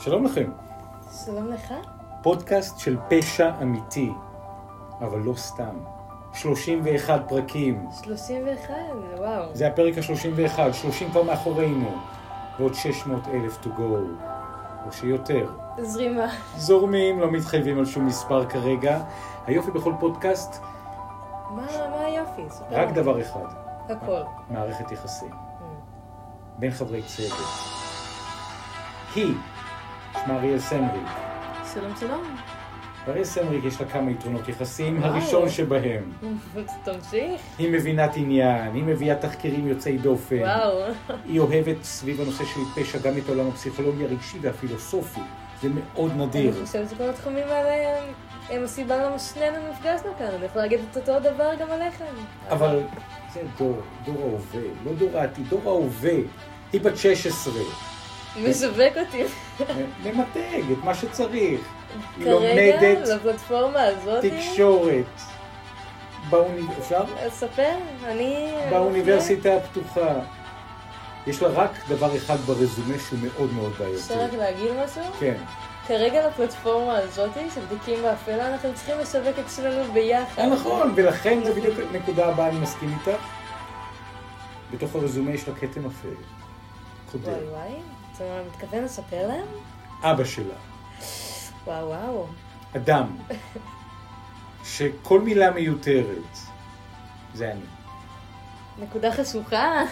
שלום לכם, שלום לך. פודקאסט של פשע אמיתי, אבל לא סתם. 31 פרקים, 31, וואו. זה הפרק ה-31, 30 כבר מאחורינו, ועוד 600 אלף to go, או שיותר. זרימה. זורמים, לא מתחייבים על שום מספר כרגע. היופי בכל פודקאסט, מה מה היופי? רק. דבר אחד, הכל. מערכת יחסים, Mm. בין חברי צוות. היא, שמה אריאל סמריק. שלום שלום. אריאל סמריק יש לה כמה יתרונות יחסים. הראשון שבהם. תמשיך. היא מבינת עניין, היא מביאה תחקירים יוצאי דופן. וואו. היא אוהבת סביב הנושא של פשע גם את העולם הפסיכולוגי הרגשי והפילוסופי. זה מאוד נדיר. אני חושבת שכל התחומים האלה הם- הם הסיבה למה שנינו נפגשנו כאן. אני יכולה להגיד את אותו דבר גם עליכם. אבל זה דור, דור ההווה, לא דור העתיד, דור ההווה. היא בת 16, משווק אותי ממתג את מה שצריך. כרגע לפלטפורמה הזאת. תקשורת. באוני... אפשר? ספר, אני... באוניברסיטה הפתוחה. יש לה רק דבר אחד ברזומה שהוא מאוד מאוד אפשר רק בעייתי. להגיד משהו? כן. כרגע לפלטפורמה הזאת של תיקים באפלה אנחנו צריכים לשווק את שנינו ביחד. אה, נכון, ולכן זה בדיוק הנקודה הבאה, אני מסכים איתך. בתוך הרזומה יש לה כתם אפל. קודם. וואי וואי, אתה מתכוון לספר להם? אבא שלה, וואו וואו. אדם, שכל מילה מיותרת, זה אני. נקודה חשוכה.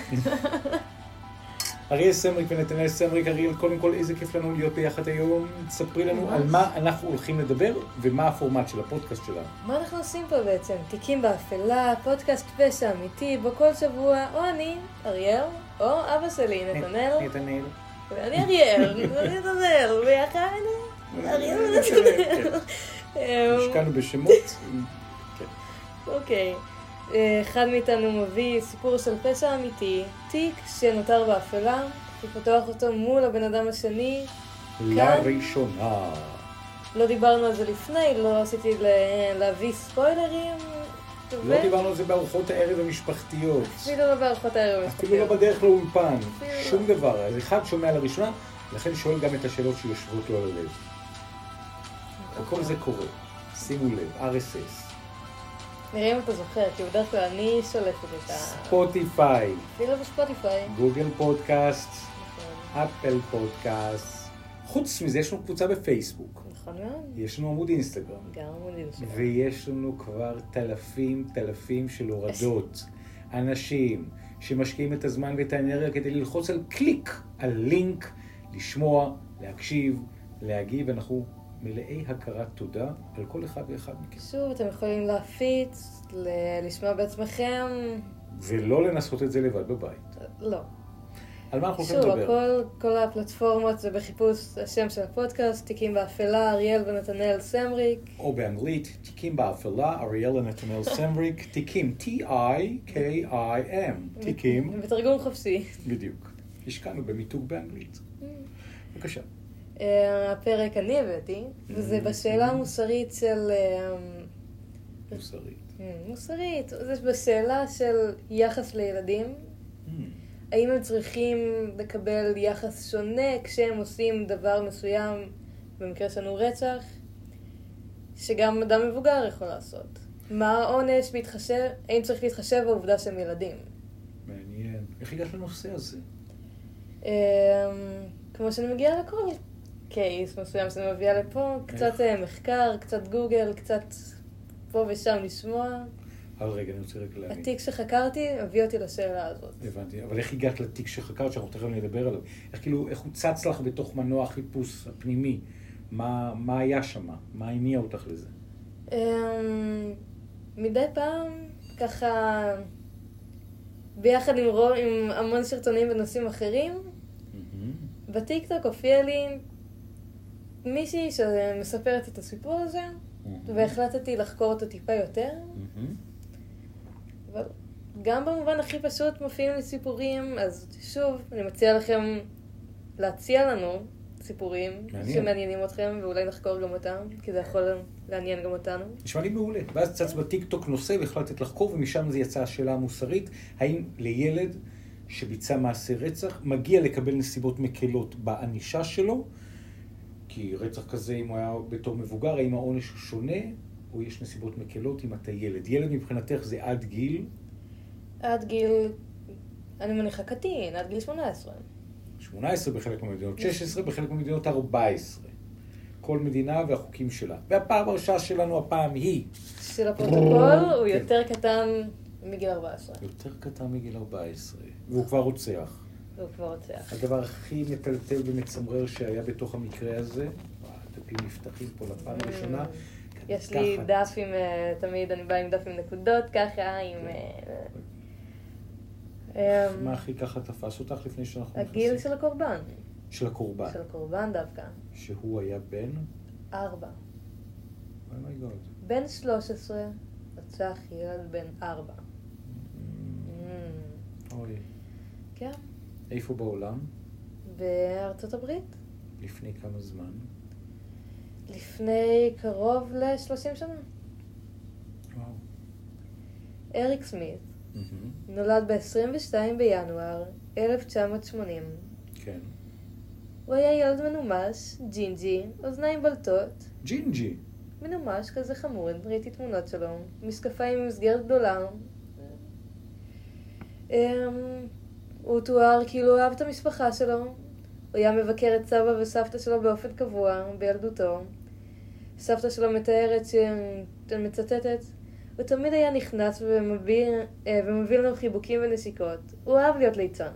אריאל סמריק ונתנאל סמריק, אריאל, קודם כל איזה כיף לנו להיות ביחד היום. ספרי לנו. על מה אנחנו הולכים לדבר ומה הפורמט של הפודקאסט שלנו. מה אנחנו עושים פה בעצם? תיקים באפלה, פודקאסט פשע אמיתי, בו כל שבוע, או אני, אריאל, או אבא שלי, נתנאל, נתנאל. ואני אריאל, ואני נתנאל, ויחד אריאל ונתנאל. אמ, השקענו בשמות. כן. אוקיי. אה, אחד מאיתנו מביא סיפור של פשע אמיתי, תיק שנותר באפלה, ופותח אותו מול הבן אדם השני. לראשונה. לא דיברנו על זה לפני, לא רציתי להביא ספוילרים. לא דיברנו על זה בארוחות הערב המשפחתיות. אפילו לא בארוחות הערב. אפילו לא המשפחתיות. בדרך לאולפן. לא. שום דבר. אז אחד שומע לראשונה, לכן שואל גם את השאלות שיושבות לו על הלב. וכל זה קורה. שימו לב, RSS, נראה אם אתה זוכר, כי בדרך כלל אני שולפת את ה... ספוטיפיי, אפילו בספוטיפיי. גוגל פודקאסט, אפל פודקאסט. חוץ מזה יש לנו קבוצה בפייסבוק, נכון מאוד. יש לנו עמוד אינסטגרם, גם עמודים שלנו. ויש לנו כבר תלפים תלפים של הורדות. אנשים שמשקיעים את הזמן ואת האנרגיה כדי ללחוץ על קליק, על לינק, לשמוע, להקשיב, להגיב, אנחנו מלאי הכרת תודה על כל אחד ואחד מכם. שוב, אתם יכולים להפיץ, לשמוע בעצמכם. ולא לנסות את זה לבד בבית. לא. על מה אנחנו הולכים שוב, לדבר? הכל, כל הפלטפורמות זה בחיפוש השם של הפודקאסט, תיקים באפלה, אריאל ונתנאל סמריק. או באנגלית, תיקים באפלה, אריאל ונתנאל סמריק, תיקים, T-I-K-I-M, תיקים, בתרגום חופשי. בדיוק. השקענו במיתוג באנגלית. בבקשה. אה, הפרק אני הבאתי, וזה בשאלה המוסרית של... אה, מוסרית. אה, מוסרית, זה בשאלה של יחס לילדים. האם הם צריכים לקבל יחס שונה כשהם עושים דבר מסוים, במקרה שלנו רצח, שגם אדם מבוגר יכול לעשות? מה העונש בהתחשב, האם צריך להתחשב בעובדה שהם ילדים? מעניין. איך הגעת לנושא הזה? אמ, כמו שאני מגיעה לכל קייס מסוים שאני מביאה לפה, קצת אה, מחקר, קצת גוגל, קצת פה ושם לשמוע. אבל רגע, אני רוצה רגע להבין. התיק שחקרתי הביא אותי לשאלה הזאת. הבנתי. אבל איך הגעת לתיק שחקרת, שאנחנו תכף נדבר עליו? איך כאילו, איך הוא צץ לך בתוך מנוע החיפוש הפנימי? מה, מה היה שם? מה הניע אותך לזה? אמ, מדי פעם, ככה, ביחד עם, רוב, עם המון סרטונים בנושאים אחרים. בטיקטוק הופיע לי מישהי שמספרת את הסיפור הזה, והחלטתי לחקור אותו טיפה יותר. גם במובן הכי פשוט מופיעים לי סיפורים, אז שוב, אני מציעה לכם להציע לנו סיפורים מעניין. שמעניינים אתכם, ואולי נחקור גם אותם, כי זה יכול לעניין גם אותנו. נשמע לי מעולה. ואז צץ בטיקטוק נושא והחלטת לחקור, ומשם זה יצאה השאלה המוסרית, האם לילד שביצע מעשה רצח מגיע לקבל נסיבות מקלות בענישה שלו, כי רצח כזה, אם הוא היה בתור מבוגר, האם העונש הוא שונה, או יש נסיבות מקלות אם אתה ילד. ילד מבחינתך זה עד גיל עד גיל, אני מניחה קטין, עד גיל 18. 18 בחלק מהמדינות, 16 בחלק מהמדינות 14. כל מדינה והחוקים שלה. והפעם הראשונה שלנו הפעם היא של הפרוטוקול הוא כן. יותר קטן מגיל 14. יותר קטן מגיל 14, והוא כבר רוצח. והוא כבר רוצח. הדבר הכי מטלטל ומצמרר שהיה בתוך המקרה הזה, הדפים נפתחים פה לפעם הראשונה. יש לי. דף עם, אה, תמיד אני באה עם דף עם נקודות ככה, עם... אה, מה הכי ככה תפס אותך לפני שאנחנו הגיל של הקורבן. של הקורבן, של הקורבן דווקא. שהוא היה בן? ארבע. אומייגוד. בן 13 רצח ילד בן ארבע. אוי. כן. איפה בעולם? בארצות הברית. לפני כמה זמן? לפני קרוב ל-30 שנה. וואו. אריק סמית מהמם. נולד ב-22 בינואר 1980. כן. הוא היה ילד מנומש, ג'ינג'י, אוזניים בולטות, ג'ינג'י. מנומש כזה חמוד, ראיתי תמונות שלו, משקפיים עם מסגרת גדולה. אמ, הוא תואר כאילו אהב את המשפחה שלו, הוא היה מבקר את סבא וסבתא שלו באופן קבוע בילדותו. סבתא שלו מתארת, ש... אני מצטטת, הוא תמיד היה נכנס ומביא, אה, ומביא לנו חיבוקים ונשיקות. הוא אהב להיות ליצן.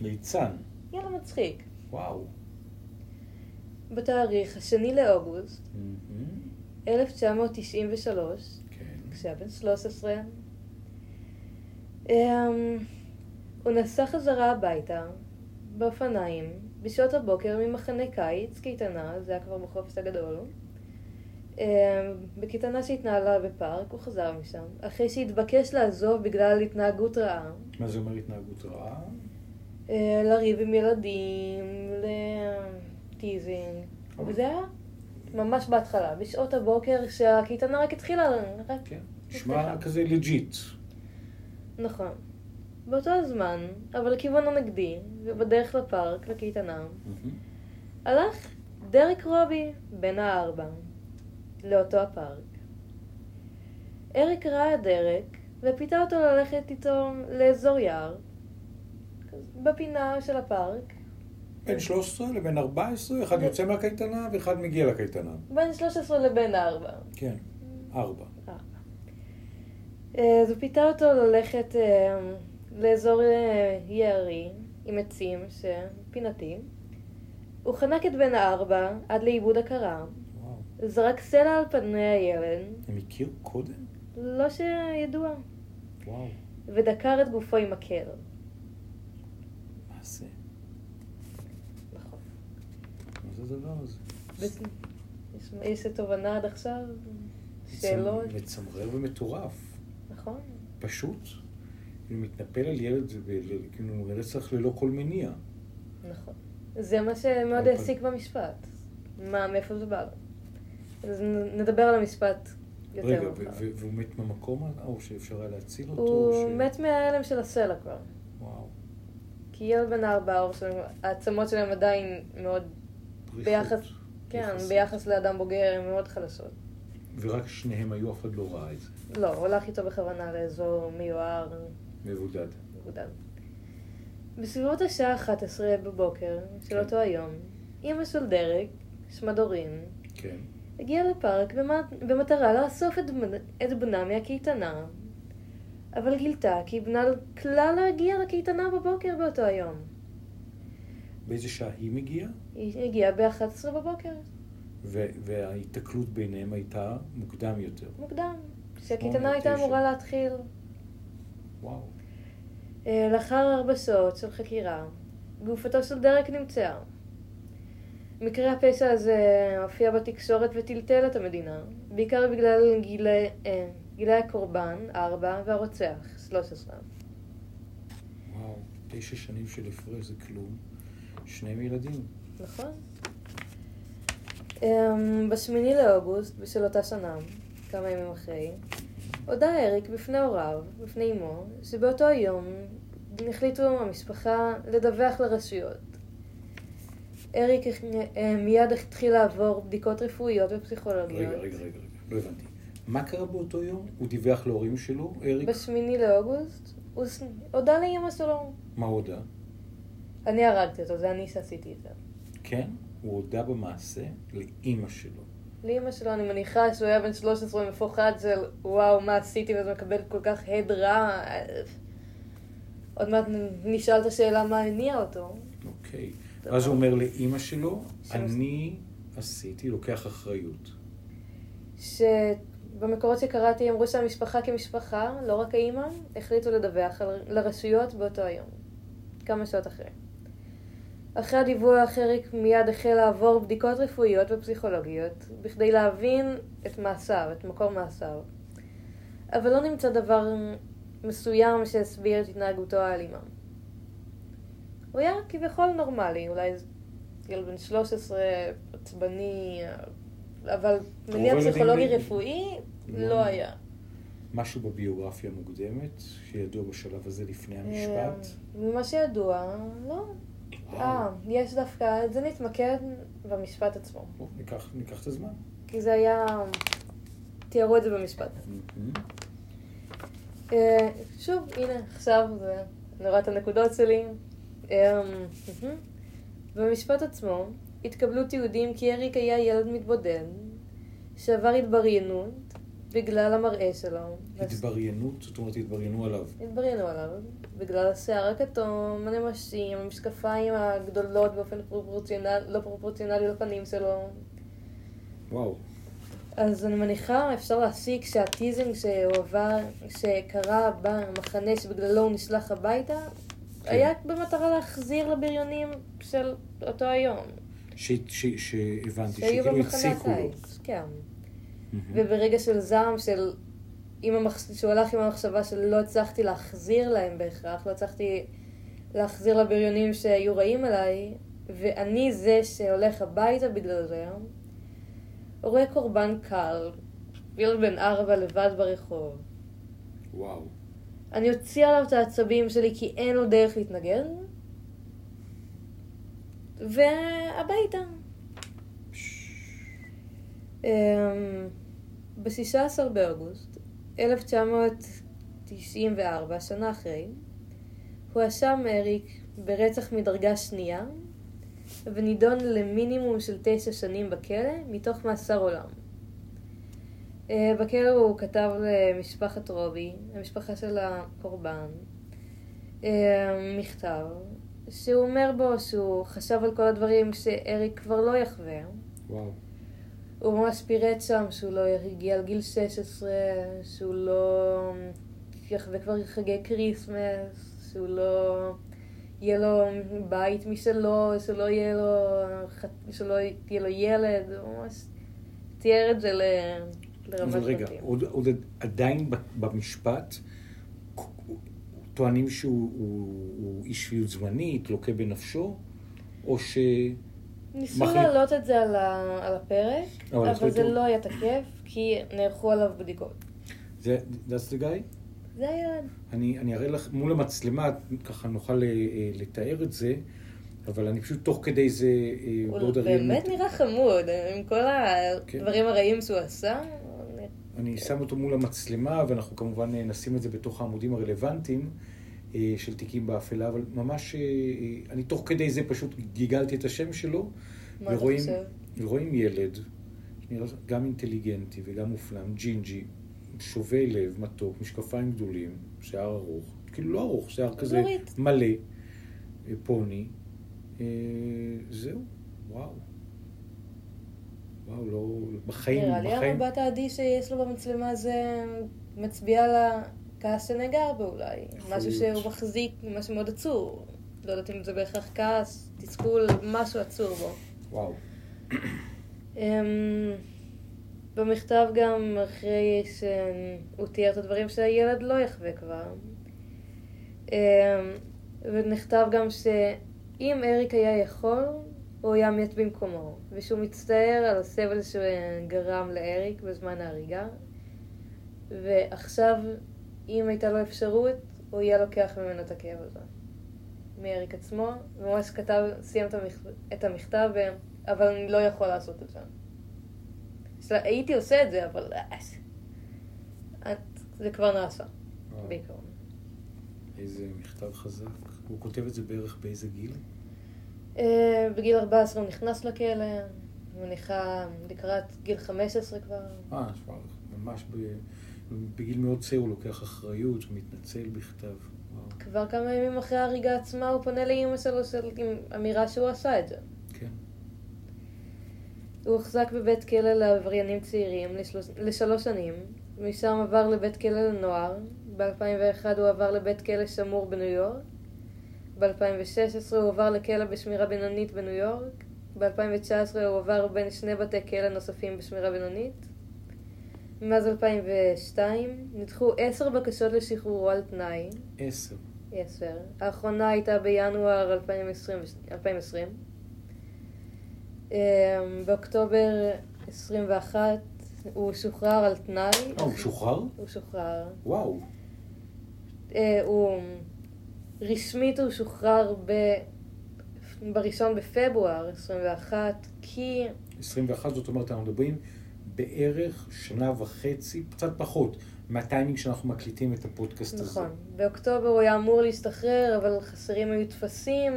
ליצן. ילד מצחיק. וואו. בתאריך השני לאוגוסט מהמם. 1993, כן. כשהיה בן 13, אמ, הוא נסע חזרה הביתה באופניים בשעות הבוקר ממחנה קיץ, קייטנה, זה היה כבר בחופש הגדול. אמ, בקייטנה שהתנהלה בפארק, הוא חזר משם, אחרי שהתבקש לעזוב בגלל התנהגות רעה. מה זה אומר התנהגות רעה? אה, לריב עם ילדים, לטיזינג, אוקיי. וזה היה ממש בהתחלה, בשעות הבוקר שהקייטנה רק התחילה, רק... כן. נשמע כזה legit. נכון. באותו הזמן, אבל לכיוון הנגדי, ובדרך לפארק, לקייטנה. הלך דרק רובי, בן הארבע, לאותו הפארק. אריק ראה את דרק, ופיתה אותו ללכת איתו לאזור יער, בפינה של הפארק, בין 13 לבין 14, אחד יוצא מהקייטנה ואחד מגיע לקייטנה. בין 13 לבין הארבע. כן. ארבע. אה, אז הוא פיתה אותו ללכת אה, לאזור אה, יערי עם עצים שפינתי. הוא חנק את בן הארבע עד לאיבוד הכרה. זרק סלע על פני הילד, הם הכירו קודם? לא שידוע, וואו. ודקר את גופו עם מקל. מה זה? נכון. מה זה הדבר הזה? בעצם, יש- יש תובנה עד עכשיו? שאלות? מצמ- מצמרר ומטורף. נכון. פשוט. כאילו מתנפל על ילד, ב- כאילו רצח ללא כל מניע. נכון. זה מה שמאוד. העסיק במשפט. מה, מאיפה זה בא לו. אז נדבר על המשפט יותר רגע, והוא מת במקום, או שאפשר היה להציל אותו? הוא מת מההלם של הסלע כבר. וואו. כי ילד בן ארבע, העצמות שלהם עדיין מאוד. ביחס, כן. ביחס לאדם בוגר הן מאוד חלשות. ורק שניהם היו, אף אחד לא ראה את זה. לא, הוא הלך איתו בכוונה לאזור מיוער, מבודד. מבודד. בסביבות השעה 11 בבוקר של כן. אותו היום, אמא של דרק, שמה דורין, כן. הגיעה לפארק במט- במטרה לאסוף את, בנ- את בנה מהקייטנה, אבל גילתה כי בנה כלל לא הגיעה לקייטנה בבוקר באותו היום. באיזה שעה היא מגיעה? היא הגיעה ב-11 בבוקר, ו- וההיתקלות ביניהם הייתה מוקדם יותר. מוקדם, כשהקייטנה הייתה. אמורה להתחיל. וואו. אה, לאחר ארבע שעות של חקירה, גופתו של דרק נמצאה. מקרה הפשע הזה הופיע בתקשורת וטלטל את המדינה, בעיקר בגלל גילי, אה, גילי הקורבן, 4, והרוצח, 13. וואו. תשע שנים של הפרש זה כלום. שניהם ילדים. נכון. אמ, בשמיני לאוגוסט בשל אותה שנה, כמה ימים אחרי, הודה אריק בפני הוריו, בפני אמו, שבאותו יום החליטו המשפחה לדווח לרשויות. אריק אה, מיד התחיל לעבור בדיקות רפואיות ופסיכולוגיות. רגע, רגע, רגע, רגע, לא הבנתי. מה קרה באותו יום? הוא דיווח להורים שלו, אריק? בשמיני לאוגוסט, הוא הודה לאימא שלו. מה הוא הודה? אני הרגתי אותו, זה אני שעשיתי את זה. כן, הוא הודה במעשה לאימא שלו. לאימא שלו, אני מניחה שהוא היה בן 13 מפוחד של וואו, מה עשיתי וזה מקבל כל כך הד רע. עוד מעט נשאל את השאלה מה הניע אותו. אוקיי. טוב. אז הוא אומר לאימא שלו, אני עשיתי, לוקח אחריות. שבמקורות שקראתי אמרו שהמשפחה כמשפחה, לא רק האימא, החליטו לדווח על- לרשויות באותו היום. כמה שעות אחרי. אחרי הדיווח, אריק מיד החל לעבור בדיקות רפואיות ופסיכולוגיות, בכדי להבין את מעשיו, את מקור מעשיו. אבל לא נמצא דבר מסוים שהסביר את התנהגותו האלימה. הוא היה כביכול נורמלי, אולי ילד בן 13, עצבני, אבל מניע פסיכולוגי הילדים- רפואי לא. לא היה. משהו בביוגרפיה מוקדמת, שידוע בשלב הזה לפני המשפט? אה, ממה שידוע, לא. אה, יש דווקא, זה נתמקד במשפט עצמו. ניקח, ניקח את הזמן. כי זה היה... תיארו את זה במשפט. אה, שוב, הנה, עכשיו זה... אני רואה את הנקודות שלי. מהמם. במשפט עצמו התקבלו תיעודים כי אריק היה ילד מתבודד, שעבר התבריינות בגלל המראה שלו. התבריינות, זאת אומרת התבריינו עליו. התבריינו עליו בגלל השיער הכתום, הנמשים, המשקפיים הגדולות באופן פרופורציונל, לא פרופורציונלי לפנים שלו. וואו. אז אני מניחה, אפשר להסיק שהטיזינג שהוא עבר, שקרה במחנה שבגללו הוא נשלח הביתה, כן. היה במטרה להחזיר לבריונים של אותו היום. שהבנתי, שכאילו הציקו לו. כן. וברגע של זעם, של... המחש... שהוא הלך עם המחשבה שלא הצלחתי להחזיר להם בהכרח, לא הצלחתי להחזיר לבריונים שהיו רעים אליי, ואני זה שהולך הביתה בגלל זה, רואה קורבן קל, ילד בן ארבע לבד ברחוב. וואו. אני אוציא עליו את העצבים שלי כי אין לו דרך להתנגד, והביתה. אמ, ב-16 באוגוסט 1994, שנה אחרי, הואשם אריק ברצח מדרגה שנייה ונידון למינימום של תשע שנים בכלא מתוך מאסר עולם. אה, בכלא הוא כתב למשפחת רובי, המשפחה של הקורבן, אה, מכתב, שהוא אומר בו שהוא חשב על כל הדברים שאריק כבר לא יחווה. וואו. הוא ממש פירט שם שהוא לא יגיע לגיל 16, שהוא לא יחווה כבר חגי כריסמס, שהוא לא יהיה לו בית משלו, שלא יהיה לו, שלא יהיה לו ילד, הוא ממש תיאר את זה ל... אבל רגע. עוד, עוד עדיין במשפט טוענים שהוא הוא, הוא אי שפיות זמנית, לוקה בנפשו, או ש... ניסו מחליט- להעלות את זה על, ה... על הפרק, אבל אבל, זה לא היה תקף, כי נערכו עליו בדיקות. זה, that's the guy? זה הילד. אני, אני אראה לך מול המצלמה, ככה נוכל אה, לתאר את זה, אבל אני פשוט תוך כדי זה, אה, הוא. באמת נראה חמוד, עם כל כן. הדברים הרעים שהוא עשה. אני שם אותו מול המצלמה, ואנחנו כמובן אה, נשים את זה בתוך העמודים הרלוונטיים אה, של תיקים באפלה, אבל ממש, אה, אני תוך כדי זה פשוט גיגלתי את השם שלו, מה אתה ורואים, חושב? ורואים ילד, שנראה גם אינטליגנטי וגם מופלם, ג'ינג'י, שובה לב, מתוק, משקפיים גדולים, שיער ארוך, כאילו לא ארוך, שיער כזה זורית. מלא, פוני, זהו, וואו. וואו, לא, בחיים, נראה לי בחיים, המבט העדי שיש לו במצלמה זה מצביע על הכעס שנגע בו אולי. משהו. שהוא מחזיק, משהו מאוד עצור. לא יודעת אם זה בהכרח כעס, תסכול, משהו עצור בו. וואו. אמ, במכתב גם אחרי שהוא תיאר את הדברים שהילד לא יחווה כבר. אמ, ונכתב גם שאם אריק היה יכול, הוא היה מת במקומו, ושהוא מצטער על הסבל שגרם לאריק בזמן ההריגה, ועכשיו, אם הייתה לו אפשרות, הוא יהיה לוקח ממנו את הכאב הזה. מאריק עצמו, ממש כתב, סיים את המכ- את המכתב, ו- אבל אני לא יכול לעשות את זה. הייתי עושה את זה, אבל אה, את- זה כבר נעשה, בעיקרון. איזה מכתב חזק. הוא כותב את זה בערך באיזה גיל? אה, בגיל 14 הוא נכנס לכלא, מניחה לקראת גיל 15 כבר. אה, ממש ב... בגיל מאוד צעיר הוא לוקח אחריות, מתנצל בכתב. כבר כמה ימים אחרי ההריגה עצמה הוא פונה לאימא שלו של- עם אמירה שהוא עשה את זה. כן. הוא הוחזק בבית כלא לעבריינים צעירים לשלוש, לשלוש שנים, משם עבר לבית כלא לנוער, ב-2001 הוא עבר לבית כלא שמור בניו יורק, ב-2016 הוא עבר לכלא בשמירה בינונית בניו יורק, ב-2019 הוא עבר בין שני בתי כלא נוספים בשמירה בינונית. מאז 2002 נדחו עשר בקשות לשחרורו על תנאי, עשר. עשר. האחרונה הייתה בינואר 2020. 2020. אמ, באוקטובר 21 הוא שוחרר על תנאי. אה, הוא שוחרר? הוא שוחרר. וואו. אה, הוא... רשמית הוא שוחרר ב... בראשון בפברואר 21, כי 21, זאת אומרת, אנחנו מדברים בערך שנה וחצי, קצת פחות, מהטיימינג שאנחנו מקליטים את הפודקאסט הזה. נכון, באוקטובר הוא היה אמור להשתחרר, אבל חסרים היו טפסים,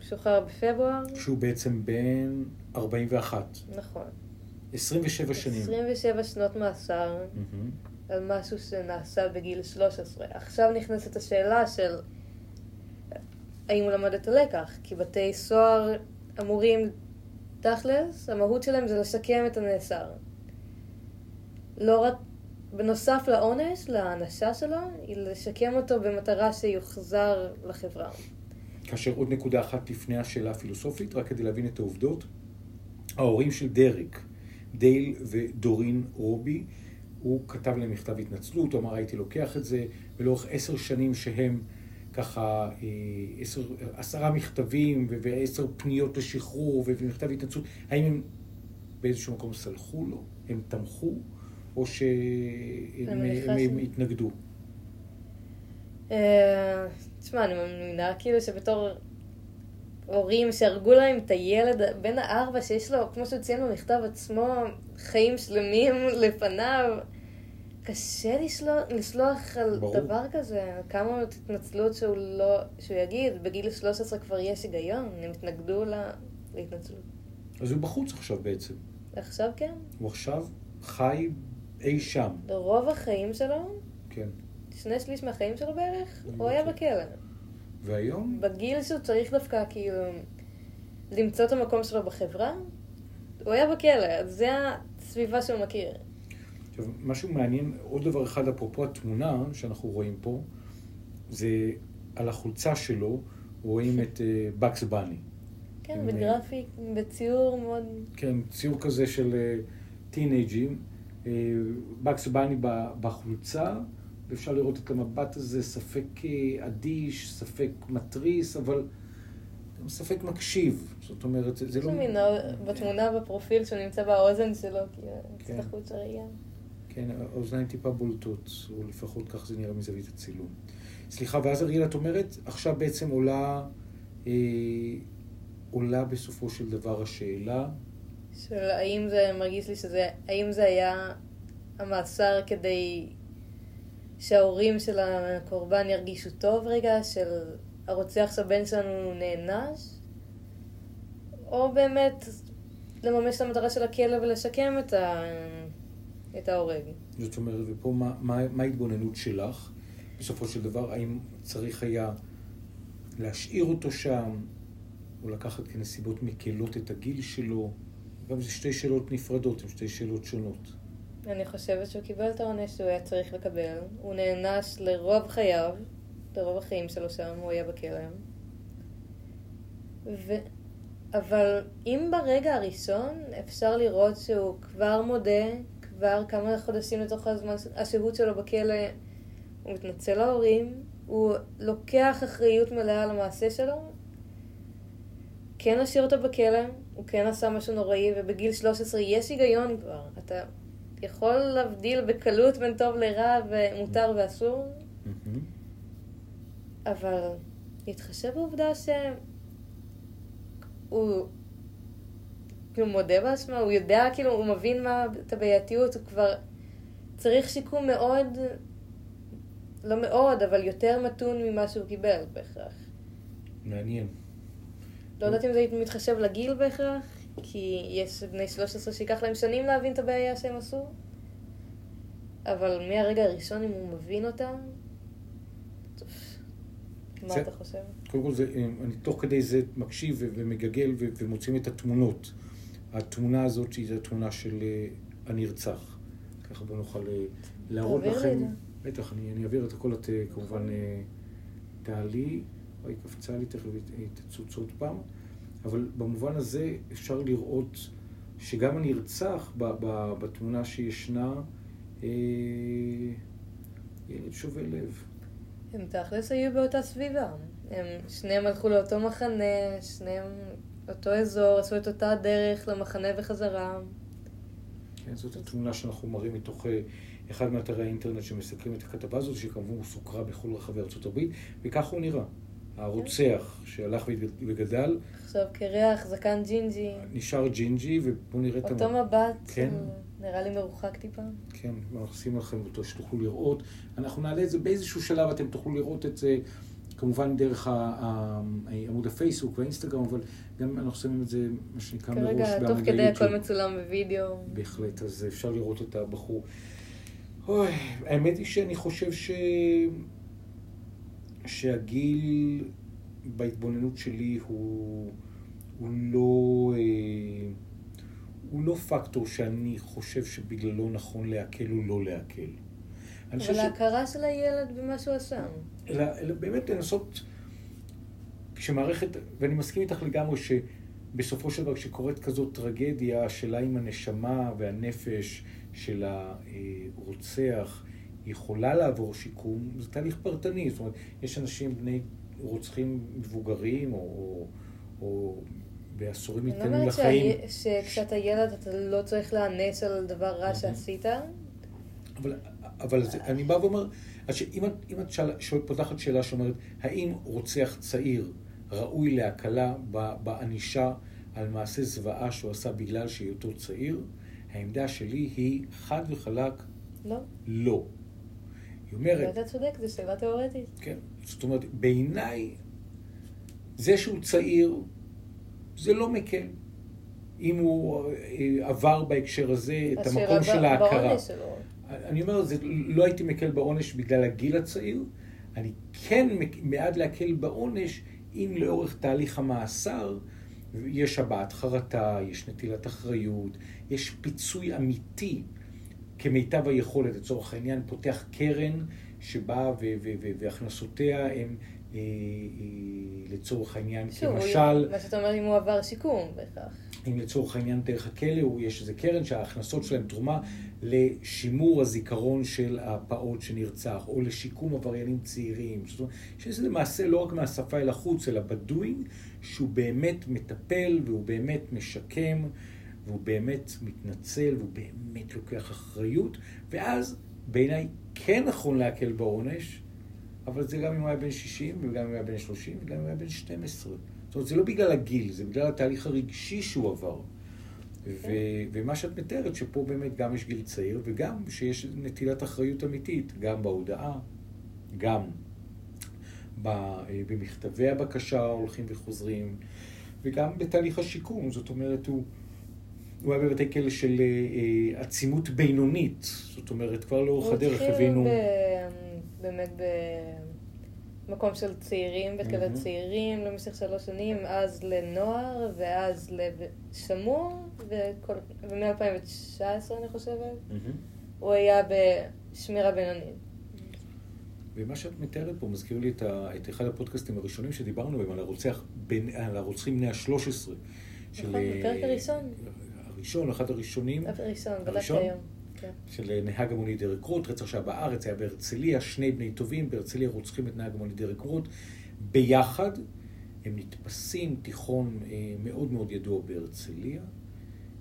ושוחרר בפברואר. שהוא בעצם בן 41. נכון. 27 שנים. 27 שנות מאסר מהמם. על משהו שנעשה בגיל 13. עכשיו נכנסת השאלה של האם הוא למד את הלקח, כי בתי סוהר אמורים, תכלס, המהות שלהם זה לשקם את הנאסר. לא רק, בנוסף לעונש, להענשה שלו, היא לשקם אותו במטרה שיוחזר לחברה. כאשר עוד נקודה אחת לפני השאלה הפילוסופית, רק כדי להבין את העובדות. ההורים של דרק, דייל ודורין רובי, הוא כתב להם מכתב התנצלות, הוא אמר הייתי לוקח את זה, ולאורך עשר שנים שהם ככה, אה, עשר, עשרה מכתבים ועשר פניות לשחרור ומכתב התנצלות, האם הם באיזשהו מקום סלחו לו, הם תמכו, או שהם הם- הם התנגדו? אה, תשמע, אני מאמינה כאילו שבתור הורים שהרגו להם את הילד בן הארבע שיש לו, כמו שהוא ציין במכתב עצמו, חיים שלמים לפניו, קשה לשלוח, לסלוח על ברור. דבר כזה. כמה התנצלות שהוא לא, שהוא יגיד, בגיל 13 כבר יש היגיון, הם התנגדו לה, להתנצלות. אז הוא בחוץ עכשיו בעצם. עכשיו כן, הוא עכשיו חי אי שם, רוב החיים שלו, כן. שני שליש מהחיים שלו בערך, הוא היה. בכלא. והיום, בגיל שהוא צריך דווקא כאילו למצוא את המקום שלו בחברה, הוא היה בכלא, אז זה הסביבה שהוא מכיר. עכשיו, משהו מעניין, עוד דבר אחד אפרופו התמונה שאנחנו רואים פה, זה על החולצה שלו רואים את בקס בני. כן, עם, בגרפיק, בציור מאוד... כן, ציור כזה של אה, טינג'ים, בקס בני בחולצה, ואפשר לראות את המבט הזה, ספק אה, אדיש, ספק מתריס, אבל גם ספק מקשיב. זאת אומרת, זה, זה יש לא... שם מין בתמונה בפרופיל שהוא נמצא באוזן שלו, כי כן. קצת החוץ הראייה. כן, האוזניים טיפה בולטות, או לפחות כך זה נראה מזווית הצילום. סליחה, ואז אריאל, את אומרת, עכשיו בעצם עולה, אה, עולה בסופו של דבר השאלה, של האם זה מרגיש לי שזה, האם זה היה המאסר כדי שההורים של הקורבן ירגישו טוב רגע, של הרוצח שהבן שלנו נענש, או באמת לממש את המטרה של הכלא ולשקם את, ה... את ההורג. זאת אומרת, ופה מה, מה, מה ההתבוננות שלך, בסופו של דבר, האם צריך היה להשאיר אותו שם, או לקחת כנסיבות מקלות את הגיל שלו? גם זה שתי שאלות נפרדות, הן שתי שאלות שונות. אני חושבת שהוא קיבל את העונש שהוא היה צריך לקבל. הוא נענש לרוב חייו, לרוב החיים שלו שם, הוא היה בכלא. ו... אבל אם ברגע הראשון אפשר לראות שהוא כבר מודה, כבר כמה חודשים לתוך הזמן, השהות שלו בכלא, הוא מתנצל להורים, הוא לוקח אחריות מלאה על המעשה שלו, כן השאיר אותו בכלא, הוא כן עשה משהו נוראי, ובגיל 13 יש היגיון כבר. אתה יכול להבדיל בקלות בין טוב לרע ומותר ואסור. אבל להתחשב בעובדה שהוא כאילו מודה באשמה, הוא יודע, כאילו, הוא מבין מה, את הבעייתיות, הוא כבר צריך שיקום מאוד, לא מאוד, אבל יותר מתון ממה שהוא קיבל בהכרח. מעניין. לא יודעת אם זה מתחשב לגיל בהכרח, כי יש בני 13 שייקח להם שנים להבין את הבעיה שהם עשו, אבל מהרגע הראשון, אם הוא מבין טוב, מה זה- אתה חושב? קודם כל, זה, אני תוך כדי זה מקשיב ומגגל ומוצאים את התמונות. התמונה הזאת היא התמונה של אה, הנרצח. ככה בוא נוכל אה, להראות לכם. בטח, אני, אני אעביר את הכל, את אה, כמובן אה, תעלי. אוי, קפצה לי, תכף היא היא תצוץ עוד פעם. אבל במובן הזה אפשר לראות שגם הנרצח ב- ב- בתמונה שישנה, אה, ילד שובה לב. הם תכלס היו באותה סביבה. הם שניהם הלכו לאותו מחנה, שניהם אותו אזור, עשו את אותה דרך למחנה וחזרה. כן, זאת התמונה שאנחנו מראים מתוך אה, אחד מאתרי האינטרנט שמסקרים את הכתבה הזאת, שכמובן סוקרה בכל רחבי ארצות הברית, וכך הוא נראה. הרוצח שהלך וגדל, עכשיו קרח, זקן ג'ינג'י, נשאר ג'ינג'י, ובואו נראה את אותו המ... מבט, כן. נראה לי מרוחק טיפה. כן, אנחנו נשים לכם אותו שתוכלו לראות. אנחנו נעלה את זה באיזשהו שלב, אתם תוכלו לראות את זה, כמובן דרך עמוד הפייסבוק והאינסטגרם, אבל גם אנחנו שמים את זה, מה שנקרא, מראש כרגע, בעמוד תוך כדי היוטיוב. הכל מצולם בווידאו. בהחלט, אז אפשר לראות את הבחור. אוי, האמת היא שאני חושב ש... שהגיל בהתבוננות שלי הוא, הוא לא... אה, הוא לא פקטור שאני חושב שבגללו נכון להקל או לא להקל. אני אבל ההכרה של הילד במה שהוא עשה. אלא, אלא באמת לנסות, כשמערכת, ואני מסכים איתך לגמרי שבסופו של דבר כשקורית כזאת טרגדיה, השאלה אם הנשמה והנפש של הרוצח יכולה לעבור שיקום, זה תהליך פרטני. זאת אומרת, יש אנשים בני רוצחים מבוגרים, או, או, או בעשורים אני לא מתקדמים אומרת לחיים. שכשאתה ילד אתה לא צריך להיענש על דבר רע מהמם. שעשית. אבל, אבל זה, אני בא ואומר, אז שאם את, אם את שאל, שואל, פותחת שאלה שאומרת, האם רוצח צעיר ראוי להקלה בענישה על מעשה זוועה שהוא עשה בגלל שהיותו צעיר? העמדה שלי היא חד וחלק לא, לא. היא אומרת, ואתה צודק, זו שאלה תיאורטית. כן, זאת אומרת, בעיניי, זה שהוא צעיר, זה לא מקל. אם הוא אה, עבר בהקשר הזה את המקום של ההכרה. אני אומר, זה, לא הייתי מקל בעונש בגלל הגיל הצעיר, אני כן מעד להקל בעונש אם לאורך תהליך המאסר יש הבעת חרטה, יש נטילת אחריות, יש פיצוי אמיתי כמיטב היכולת, לצורך העניין, פותח קרן שבאה והכנסותיה הן לצורך העניין, שוב, כמשל, מה שאתה אומר אם הוא עבר שיקום בהכרח. אם לצורך העניין דרך הכלא, יש איזה קרן שההכנסות שלהם תרומה לשימור הזיכרון של הפעוט שנרצח, או לשיקום עבריינים צעירים. זאת אומרת, שזה למעשה לא רק מהשפה אל החוץ, אלא בדואינג, שהוא באמת מטפל, והוא באמת משקם, והוא באמת מתנצל, והוא באמת לוקח אחריות, ואז בעיניי כן נכון להקל בעונש, אבל זה גם אם הוא היה בן 60, וגם אם הוא היה בן 30, וגם אם הוא היה בן 12. זאת אומרת, זה לא בגלל הגיל, זה בגלל התהליך הרגשי שהוא עבר. ו- ומה שאת מתארת, שפה באמת גם יש גיל צעיר, וגם שיש נטילת אחריות אמיתית, גם בהודעה, גם ב- במכתבי הבקשה ההולכים וחוזרים, וגם בתהליך השיקום. זאת אומרת, הוא, הוא היה בבתי כלא של אה, אה, עצימות בינונית. זאת אומרת, כבר לאורך הדרך הוא הבינו... התחיל ב- באמת במקום של צעירים, בית מהמם. צעירים למשך שלוש שנים, אז לנוער, ואז לשמור, ומ-2019 אני חושבת. הוא היה בשמירה בינונית. ומה שאת מתארת פה מזכיר לי את, ה, את אחד הפודקאסטים הראשונים שדיברנו בהם על, הרוצח, בין, על הרוצחים בני ה-13. נכון, בפרק הראשון. הראשון, אחד הראשונים, הראשון, בדקתי? היום. כן. של נהג המונית דרק רוט, רצח שהיה בארץ, היה בהרצליה, שני בני טובים, בהרצליה רוצחים את נהג המונית דרק רוט. ביחד הם נתפסים, תיכון אה, מאוד מאוד ידוע בהרצליה.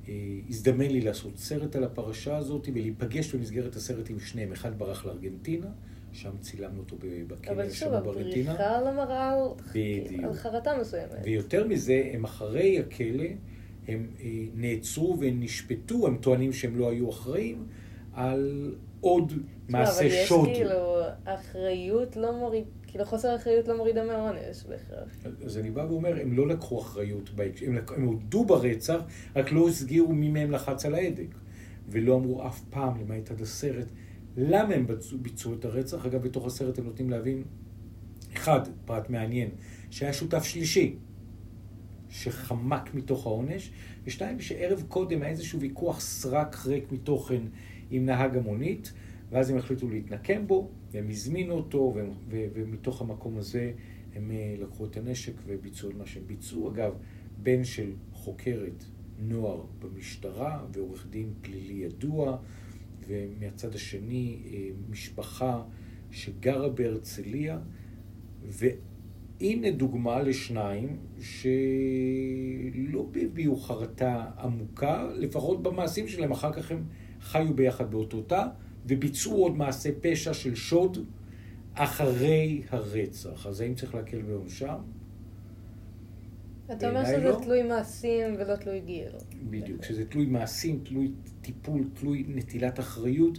אה, הזדמן לי לעשות סרט על הפרשה הזאת ולהיפגש במסגרת הסרט עם שניהם. אחד ברח לארגנטינה, שם צילמנו אותו בכלא אבל שם שוב, בארגנטינה. הבריחה על המראה על- בדיוק. על חרטה מסוימת. ויותר מזה, הם אחרי הכלא, הם אה, נעצרו ונשפטו, הם טוענים שהם לא היו אחראים, על עוד מעשה שוד. אבל יש כאילו, אחריות לא מוריד, כאילו חוסר אחריות לא מורידה מהעונש בהכרח. אז אני בא ואומר, הם לא לקחו אחריות, הם, לק- הם הודו ברצח, רק לא הסגירו מי מהם לחץ על ההדק. ולא אמרו אף פעם, למעט עד הסרט, למה הם ביצעו, ביצעו את הרצח. אגב, בתוך הסרט הם נותנים להבין, אחד, פרט מעניין, שהיה שותף שלישי, שחמק מתוך העונש, ושתיים, שערב קודם היה איזשהו ויכוח סרק ריק מתוכן עם נהג המונית, ואז הם החליטו להתנקם בו, והם הזמינו אותו, והם, ו, ומתוך המקום הזה הם אה, לקחו את הנשק וביצעו את מה שהם ביצעו. אגב, בן של חוקרת נוער במשטרה ועורך דין פלילי ידוע, ומהצד השני אה, משפחה שגרה בהרצליה, והנה דוגמה לשניים שלא הביעו חרטה עמוקה, לפחות במעשים שלהם, אחר כך הם חיו ביחד באותו תא, וביצעו עוד מעשה פשע של שוד אחרי הרצח. אז האם צריך להקל בעונשם? אתה אומר שזה לא. תלוי מעשים ולא תלוי גיל. בדיוק, שזה תלוי מעשים, תלוי טיפול, תלוי נטילת אחריות,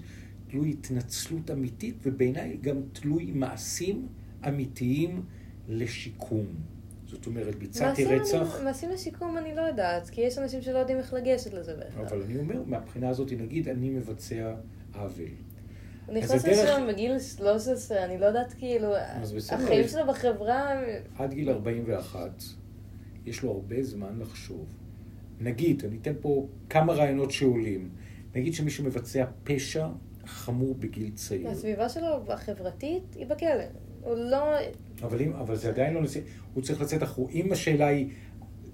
תלוי התנצלות אמיתית, ובעיניי גם תלוי מעשים אמיתיים לשיקום. זאת אומרת, ביצעתי רצח, מעשים לשיקום אני לא יודעת, כי יש אנשים שלא יודעים איך לגשת לזה בהכרח. אבל אני אומר, מהבחינה הזאת, נגיד, אני מבצע עוול. הוא נכנס לשם בגיל 13, אני לא יודעת כאילו, החיים שלו בחברה, עד גיל 41, יש לו הרבה זמן לחשוב. נגיד, אני אתן פה כמה רעיונות שעולים. נגיד שמישהו מבצע פשע חמור בגיל צעיר. הסביבה שלו החברתית היא בכלא. הוא לא... אבל, אם, אבל זה עדיין לא הוא צריך לצאת אחרו. אם השאלה היא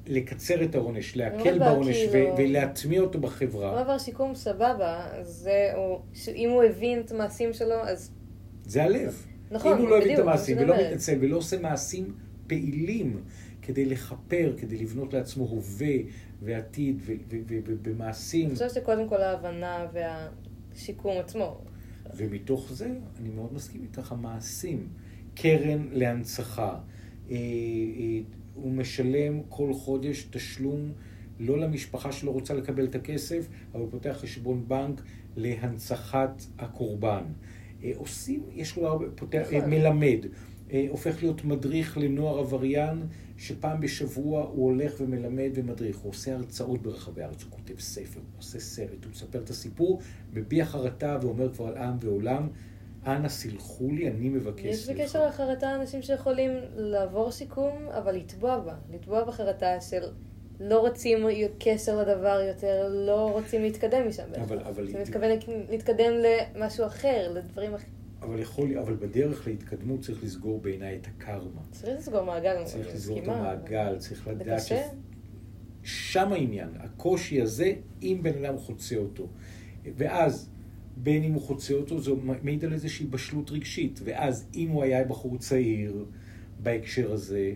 לקצר את העונש, להקל בעונש כאילו- ו- ולהטמיע אותו הוא בחברה, עבר שיקום סבבה, זה... הוא- אם הוא הבין את המעשים שלו, אז... זה הלב. נכון, אם הוא לא הבין את המעשים ולא. מתנצל ולא עושה מעשים פעילים כדי לכפר, כדי לבנות לעצמו הווה ועתיד ובמעשים, אני חושבת שקודם כל ההבנה והשיקום עצמו. ומתוך זה, אני מאוד מסכים איתך, המעשים. קרן להנצחה. אה, אה, הוא משלם כל חודש תשלום לא למשפחה שלא רוצה לקבל את הכסף, אבל הוא פותח חשבון בנק להנצחת הקורבן. אה, עושים, יש לו הרבה, פותח, נכון. מלמד. הופך להיות מדריך לנוער עבריין, שפעם בשבוע הוא הולך ומלמד ומדריך. הוא עושה הרצאות ברחבי הארץ, הוא כותב ספר, הוא עושה סרט, הוא מספר את הסיפור, מביע חרטה ואומר כבר על עם ועולם, אנא סילחו לי, אני מבקש יש סליחה. בקשר לחרטה אנשים שיכולים לעבור שיקום, אבל לטבוע בה. לטבוע בחרטה של לא רוצים קשר לדבר יותר, לא רוצים להתקדם משם. אבל- אבל- אתה מתכוון להתקדם למשהו אחר, לדברים אחרים. אבל יכול, אבל בדרך להתקדמות צריך לסגור בעיניי את הקרמה. צריך לסגור מעגל, צריך לסגור את. המעגל, צריך לדעת קשה. שם העניין, הקושי הזה, אם בן אדם חוצה אותו. ואז, בין אם הוא חוצה אותו, זה מעיד על איזושהי בשלות רגשית. ואז, אם הוא היה בחור צעיר בהקשר הזה,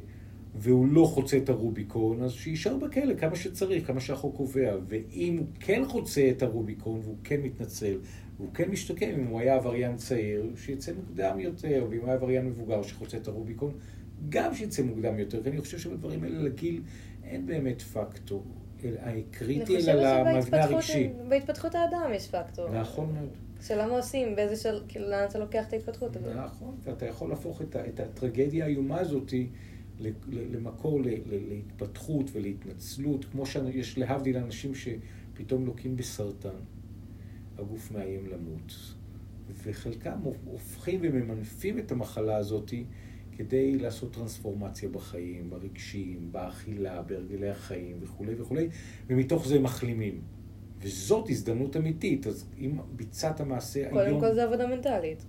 והוא לא חוצה את הרוביקון, אז שיישאר בכלא כמה שצריך, כמה שהחוק קובע. ואם הוא כן חוצה את הרוביקון, והוא כן מתנצל, והוא כן משתקם, אם הוא היה עבריין צעיר, שיצא מוקדם יותר, ואם הוא היה עבריין מבוגר שחוצה את הרוביקון, גם שיצא מוקדם יותר, כי אני חושב שבדברים האלה לגיל אין באמת פקטור הקריטי, אלא למבנה הרגשי. בהתפתחות האדם יש פקטור. נכון מאוד. שאלה מה עושים, באיזה של... כאילו, לאן אתה לוקח את ההתפתחות הזאת. נכון, ואתה יכול להפוך את, ה- את הטרגדיה האיומה הזאת ל- ל- למקור ל- ל- להתפתחות ולהתנצלות, כמו שיש להבדיל אנשים שפתאום לוקים בסרטן, הגוף מאיים למות, וחלקם הופכים וממנפים את המחלה הזאת כדי לעשות טרנספורמציה בחיים, ברגשיים, באכילה, בהרגלי החיים וכולי וכולי, ומתוך זה מחלימים. וזאת הזדמנות אמיתית, אז אם ביצעת מעשה היום... קודם כל זה עבודה מנטלית.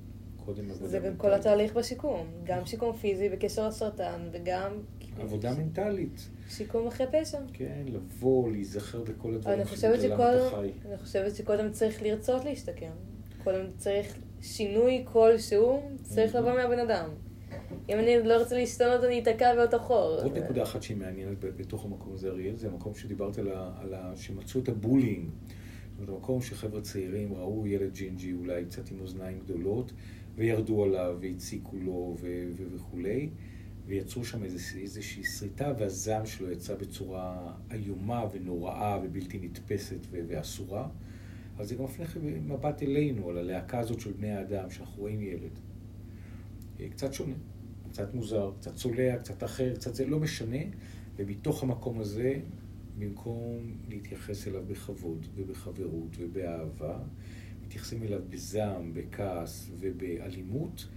קודם עבודה זה גם מנטלית. כל התהליך בשיקום. גם שיקום פיזי בקשר לסרטן, וגם עבודה מנטלית. שיקום אחרי פשע. כן, לבוא, להיזכר בכל הדברים אני חושבת שבגללם אתה חי. אני חושבת שקודם צריך לרצות להשתקם. קודם צריך שינוי כלשהו, צריך לבוא מהבן אדם. אם אני לא רוצה להשתנות, אני אתקע באותו חור. עוד נקודה אחת שהיא מעניינת בתוך המקום הזה, אריאל, זה המקום שדיברת על ה... שמצאו את הבולינג. זאת אומרת, המקום שחבר'ה צעירים ראו ילד ג'ינג'י אולי קצת עם אוזניים גדולות, וירדו עליו, והציקו לו וכולי, ויצרו שם איזוש, איזושהי שריטה, והזעם שלו יצא בצורה איומה ונוראה ובלתי נתפסת ואסורה. אבל זה גם מפנה מבט אלינו, על הלהקה הזאת של בני האדם, שאנחנו רואים ילד. קצת שונה, קצת מוזר, קצת צולע, קצת אחר, קצת זה, לא משנה. ומתוך המקום הזה, במקום להתייחס אליו בכבוד ובחברות ובאהבה, מתייחסים אליו בזעם, בכעס ובאלימות,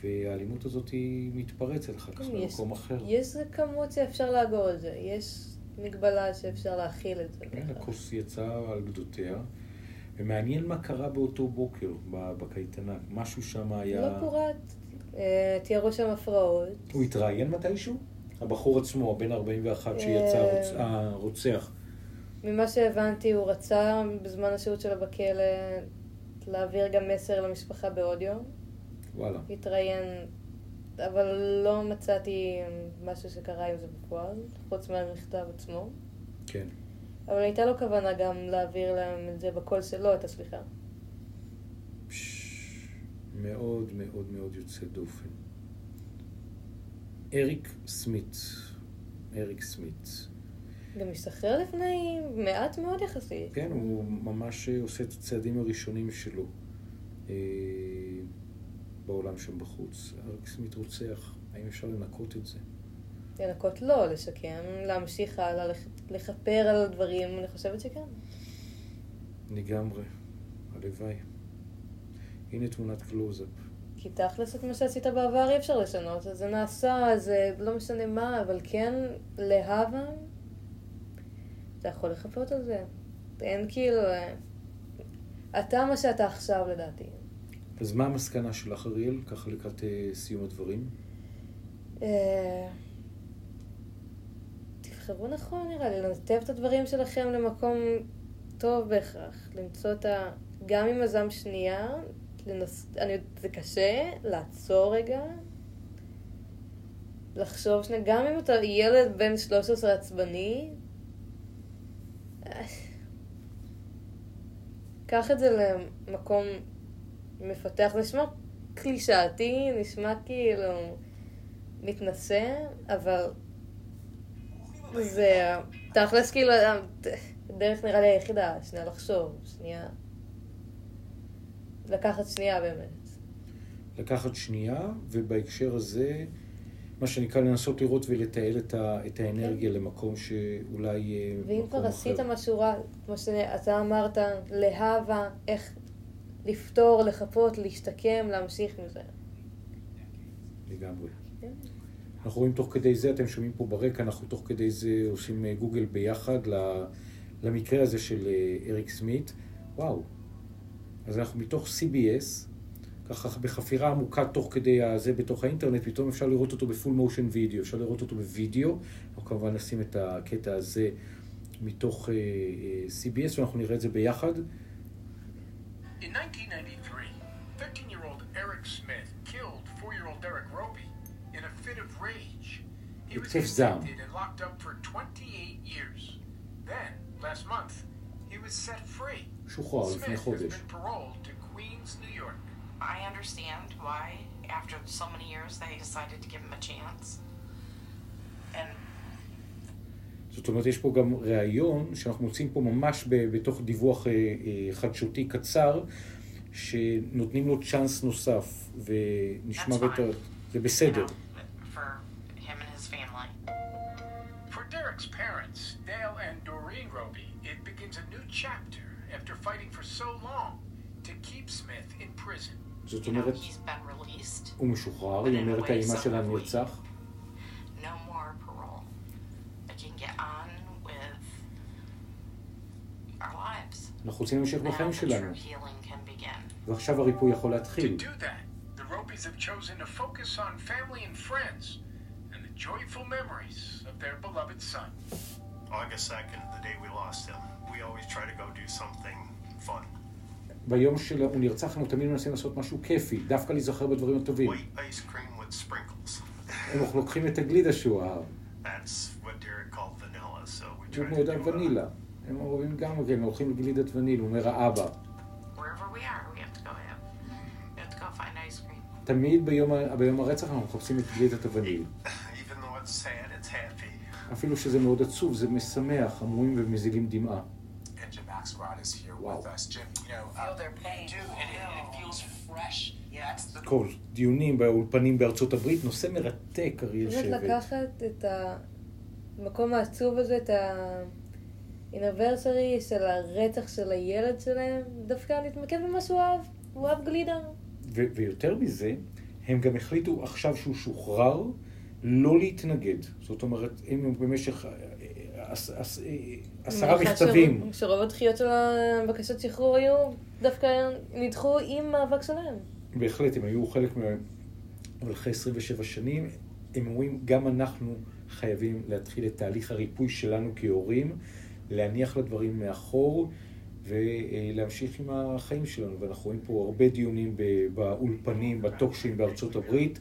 והאלימות הזאת היא מתפרצת אחר כך במקום אחר. יש כמות שאפשר לאגור את זה, יש מגבלה שאפשר להכיל את זה. כן, הכוס יצאה על גדותיה. ומעניין מה קרה באותו בוקר בקייטנה. משהו שם היה... לא פורט. אה, תיארו שם הפרעות. הוא התראיין מתישהו? הבחור עצמו, הבן 41 שיצא הרוצח. ממה שהבנתי, הוא רצה בזמן השהות שלו בכלא להעביר גם מסר למשפחה באודיו. וואלה. התראיין, אבל לא מצאתי משהו שקרה עם זה בפועל, חוץ מהמכתב עצמו. כן. אבל הייתה לו כוונה גם להעביר להם את זה בקול שלו, את הסליחה. מאוד מאוד מאוד יוצא דופן. אריק סמית. אריק סמית. גם השתחרר לפני מעט מאוד יחסית. כן, הוא ממש עושה את הצעדים הראשונים שלו אה, בעולם שם בחוץ. אריק סמית רוצח, האם אפשר לנקות את זה? לנקות לא, לשקם, להמשיך הלאה, לכפר על דברים, אני חושבת שכן. לגמרי, הלוואי. הנה תמונת קלוזאפ. כי תכלס את מה שעשית בעבר אי אפשר לשנות, אז זה נעשה, זה לא משנה מה, אבל כן, להבא, אתה יכול לחפות על זה. אין כאילו... אתה מה שאתה עכשיו לדעתי. אז מה המסקנה שלך, אריאל, ככה לקראת אה, סיום הדברים? אה, תבחרו נכון נראה לי, לנתב את הדברים שלכם למקום טוב בהכרח. למצוא את ה... גם עם הזעם שנייה, לנס... אני... זה קשה, לעצור רגע, לחשוב שנייה, גם אם אתה ילד בן 13 עצבני, קח את זה למקום מפתח, נשמע קלישאתי, נשמע כאילו מתנשא, אבל זה תכלס כאילו, דרך נראה לי היחידה, שנייה לחשוב, שנייה. לקחת שנייה באמת. לקחת שנייה, ובהקשר הזה, מה שנקרא לנסות לראות ולתעל את, ה, את האנרגיה כן. למקום שאולי אחר. ואם כבר עשית משהו רע, כמו שאתה אמרת, להבה, איך לפתור, לחפות, להשתקם, להמשיך עם זה. לגמרי. כן. אנחנו רואים תוך כדי זה, אתם שומעים פה ברקע, אנחנו תוך כדי זה עושים אה, גוגל ביחד למקרה הזה של אה, אריק סמית. וואו. אז אנחנו מתוך CBS, ככה בחפירה עמוקה תוך כדי הזה בתוך האינטרנט, פתאום אפשר לראות אותו בפול מושן וידאו, אפשר לראות אותו בווידאו. אנחנו כמובן נשים את הקטע הזה מתוך uh, uh, CBS ואנחנו נראה את זה ביחד. In 1993, 13-year-old Eric Smith killed 4-year-old Derek Roby in a fit of rage. He was convicted and locked up for 28 years. Then, last month, he was set free. שוחרר לפני חודש. I understand why, after so many years, they decided to give him a chance. And... זאת אומרת, יש פה גם ראיון שאנחנו מוצאים פה ממש בתוך דיווח אה, אה, חדשותי קצר, שנותנים לו צ'אנס נוסף, ונשמע יותר, זה בסדר. chapter after fighting for so long to keep Smith in prison. זאת אומרת, הוא משוחרר, היא אומרת האימא שלה נרצח. אנחנו רוצים להמשיך בחיים שלנו. ועכשיו הריפוי יכול להתחיל. August 2nd, the day we lost him, we always try to go do something fun. ביום שהוא נרצח, אנחנו תמיד מנסים לעשות משהו כיפי, דווקא להיזכר בדברים הטובים. הם לוקחים את הגלידה שהוא אהב. הוא מאוד אוהב ונילה. הם אוהבים גם, כן, הולכים לגלידת וניל, הוא אומר האבא. תמיד ביום הרצח אנחנו מחפשים את גלידת הווניל. אפילו שזה מאוד עצוב, זה משמח, המומים ומזילים דמעה. כל דיונים באולפנים בארצות הברית, נושא מרתק, אריאל באמת שבט. לקחת את המקום העצוב הזה, את האינברסרי של הרצח של הילד שלהם, דווקא להתמקד במה שהוא אהב. הוא אהב גלידה. ויותר מזה, הם גם החליטו עכשיו שהוא שוחרר, לא להתנגד. זאת אומרת, הם במשך אה, אה, אה, עשרה מכתבים. שרוב- שרוב הדחיות של הבקשות שחרור היו דווקא נדחו עם מאבק שלהם. בהחלט, הם היו חלק מה... אבל אחרי 27 שנים, הם אומרים, גם אנחנו חייבים להתחיל את תהליך הריפוי שלנו כהורים, להניח לדברים מאחור ולהמשיך עם החיים שלנו. ואנחנו רואים פה הרבה דיונים באולפנים, בטוקשים בארצות הברית,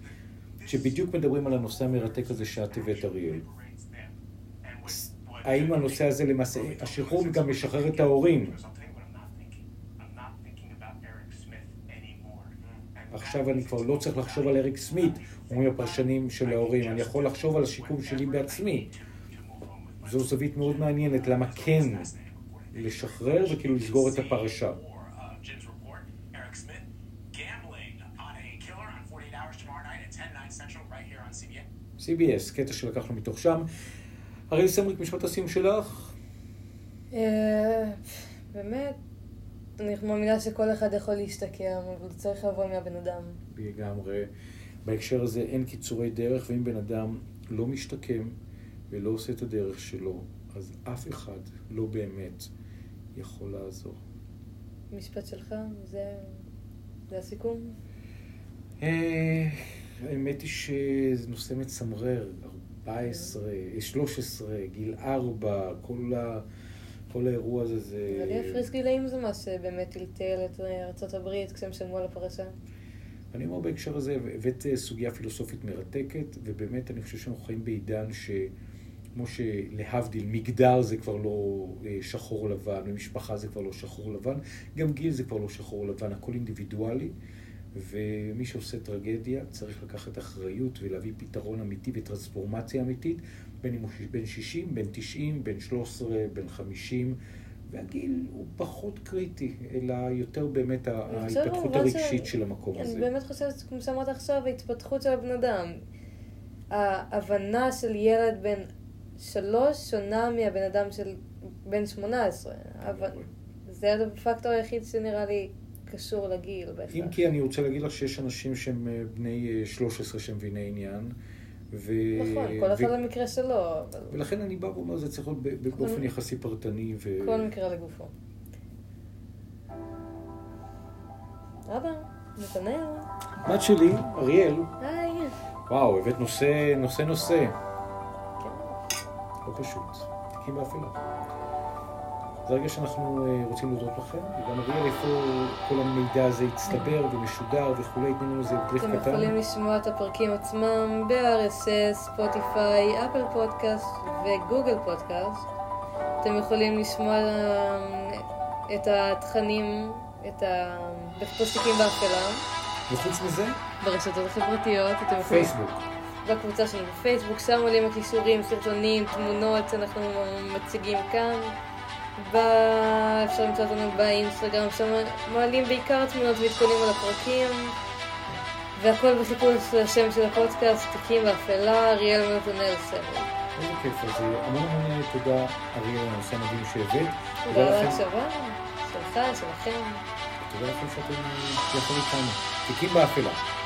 שבדיוק מדברים על הנושא המרתק הזה שאת הבאת, אריאל. האם הנושא הזה למעשה, השחרור גם משחרר את ההורים. עכשיו אני כבר לא צריך לחשוב על אריק סמית, אומרים הפרשנים של ההורים, אני יכול לחשוב על השיקום שלי בעצמי. זו זווית מאוד מעניינת, למה כן לשחרר וכאילו לסגור את הפרשה. CBS. קטע שלקחנו מתוך שם. אריאל סמריק, משפט הסיום שלך? אה, באמת, אני מאמינה שכל אחד יכול להשתקם, אבל צריך לבוא מהבן אדם. לגמרי. בהקשר הזה אין קיצורי דרך, ואם בן אדם לא משתקם ולא עושה את הדרך שלו, אז אף אחד לא באמת יכול לעזור. משפט שלך, זה, זה הסיכום? האמת היא שזה נושא מצמרר, 14, 13, גיל 4, כל, ה, כל האירוע הזה זה... נראה לי הפריס גילאים זה מה שבאמת טלטל את הברית כשהם שמעו על הפרשה. אני אומר בהקשר הזה, הבאת אה, סוגיה פילוסופית מרתקת, ובאמת אני חושב שאנחנו חיים בעידן שכמו שלהבדיל, מגדר זה כבר לא אה, שחור לבן, ומשפחה זה כבר לא שחור לבן, גם גיל זה כבר לא שחור לבן, הכל אינדיבידואלי, ומי שעושה טרגדיה צריך לקחת אחריות ולהביא פתרון אמיתי וטרנספורמציה אמיתית, בין אם הוא בן 60, בן 90, בן 13, בן 50. והגיל הוא פחות קריטי, אלא יותר באמת ההתפתחות הרגשית ש- של המקום הזה. אני באמת חושבת, כמו שאמרת עכשיו, ההתפתחות של הבן אדם. ההבנה של ילד בן שלוש שונה מהבן אדם של בן שמונה עשרה. אבל זה הפקטור היחיד שנראה לי קשור לגיל בהכרח. אם כי אני רוצה להגיד לך שיש אנשים שהם אה, בני אה, 13 שהם מביני עניין. ו... נכון, כל אחד ו... שלו, אבל ולכן אני בא ואומר, זה צריך להיות ב- באופן יחסי פרטני. ו... כל מקרה לגופו. אבא, נתנאל, בת שלי, אריאל, היי. וואו, הבאת נושא, נושא, נושא. כן. לא פשוט. תיקים באפלה. זה רגע שאנחנו אה, רוצים להודות לכם, וגם אריאל, איפה כל המידע הזה הצטבר ומשודר וכולי, תנו לנו איזה בריף אתם קטן. יכולים לשמוע את הפרקים עצמם ב-RSS, ספוטיפיי, אפל פודקאסט וגוגל פודקאסט. אתם יכולים לשמוע אה, את התכנים, את הפוסטיקים באפלה, וחוץ מזה, ברשתות החברתיות. אתם. פייסבוק. בקבוצה שלנו בפייסבוק, שם עולים הכישורים, סרטונים, תמונות שאנחנו מציגים כאן. אפשר למצוא אותנו באינסטגרם, שם מעלים בעיקר תמונות ועדכונים על הפרקים. והכל בחיפוש השם של הפודקאסט, תיקים באפלה, אריאל נתנאל סמל. איזה כיף, אז אה, המון המון תודה, אריאל, על הנושא המדהים שהבאת. תודה על. ההקשבה, שלך, שלכם. תודה לכם שאתם יחד איתנו. תיקים באפלה.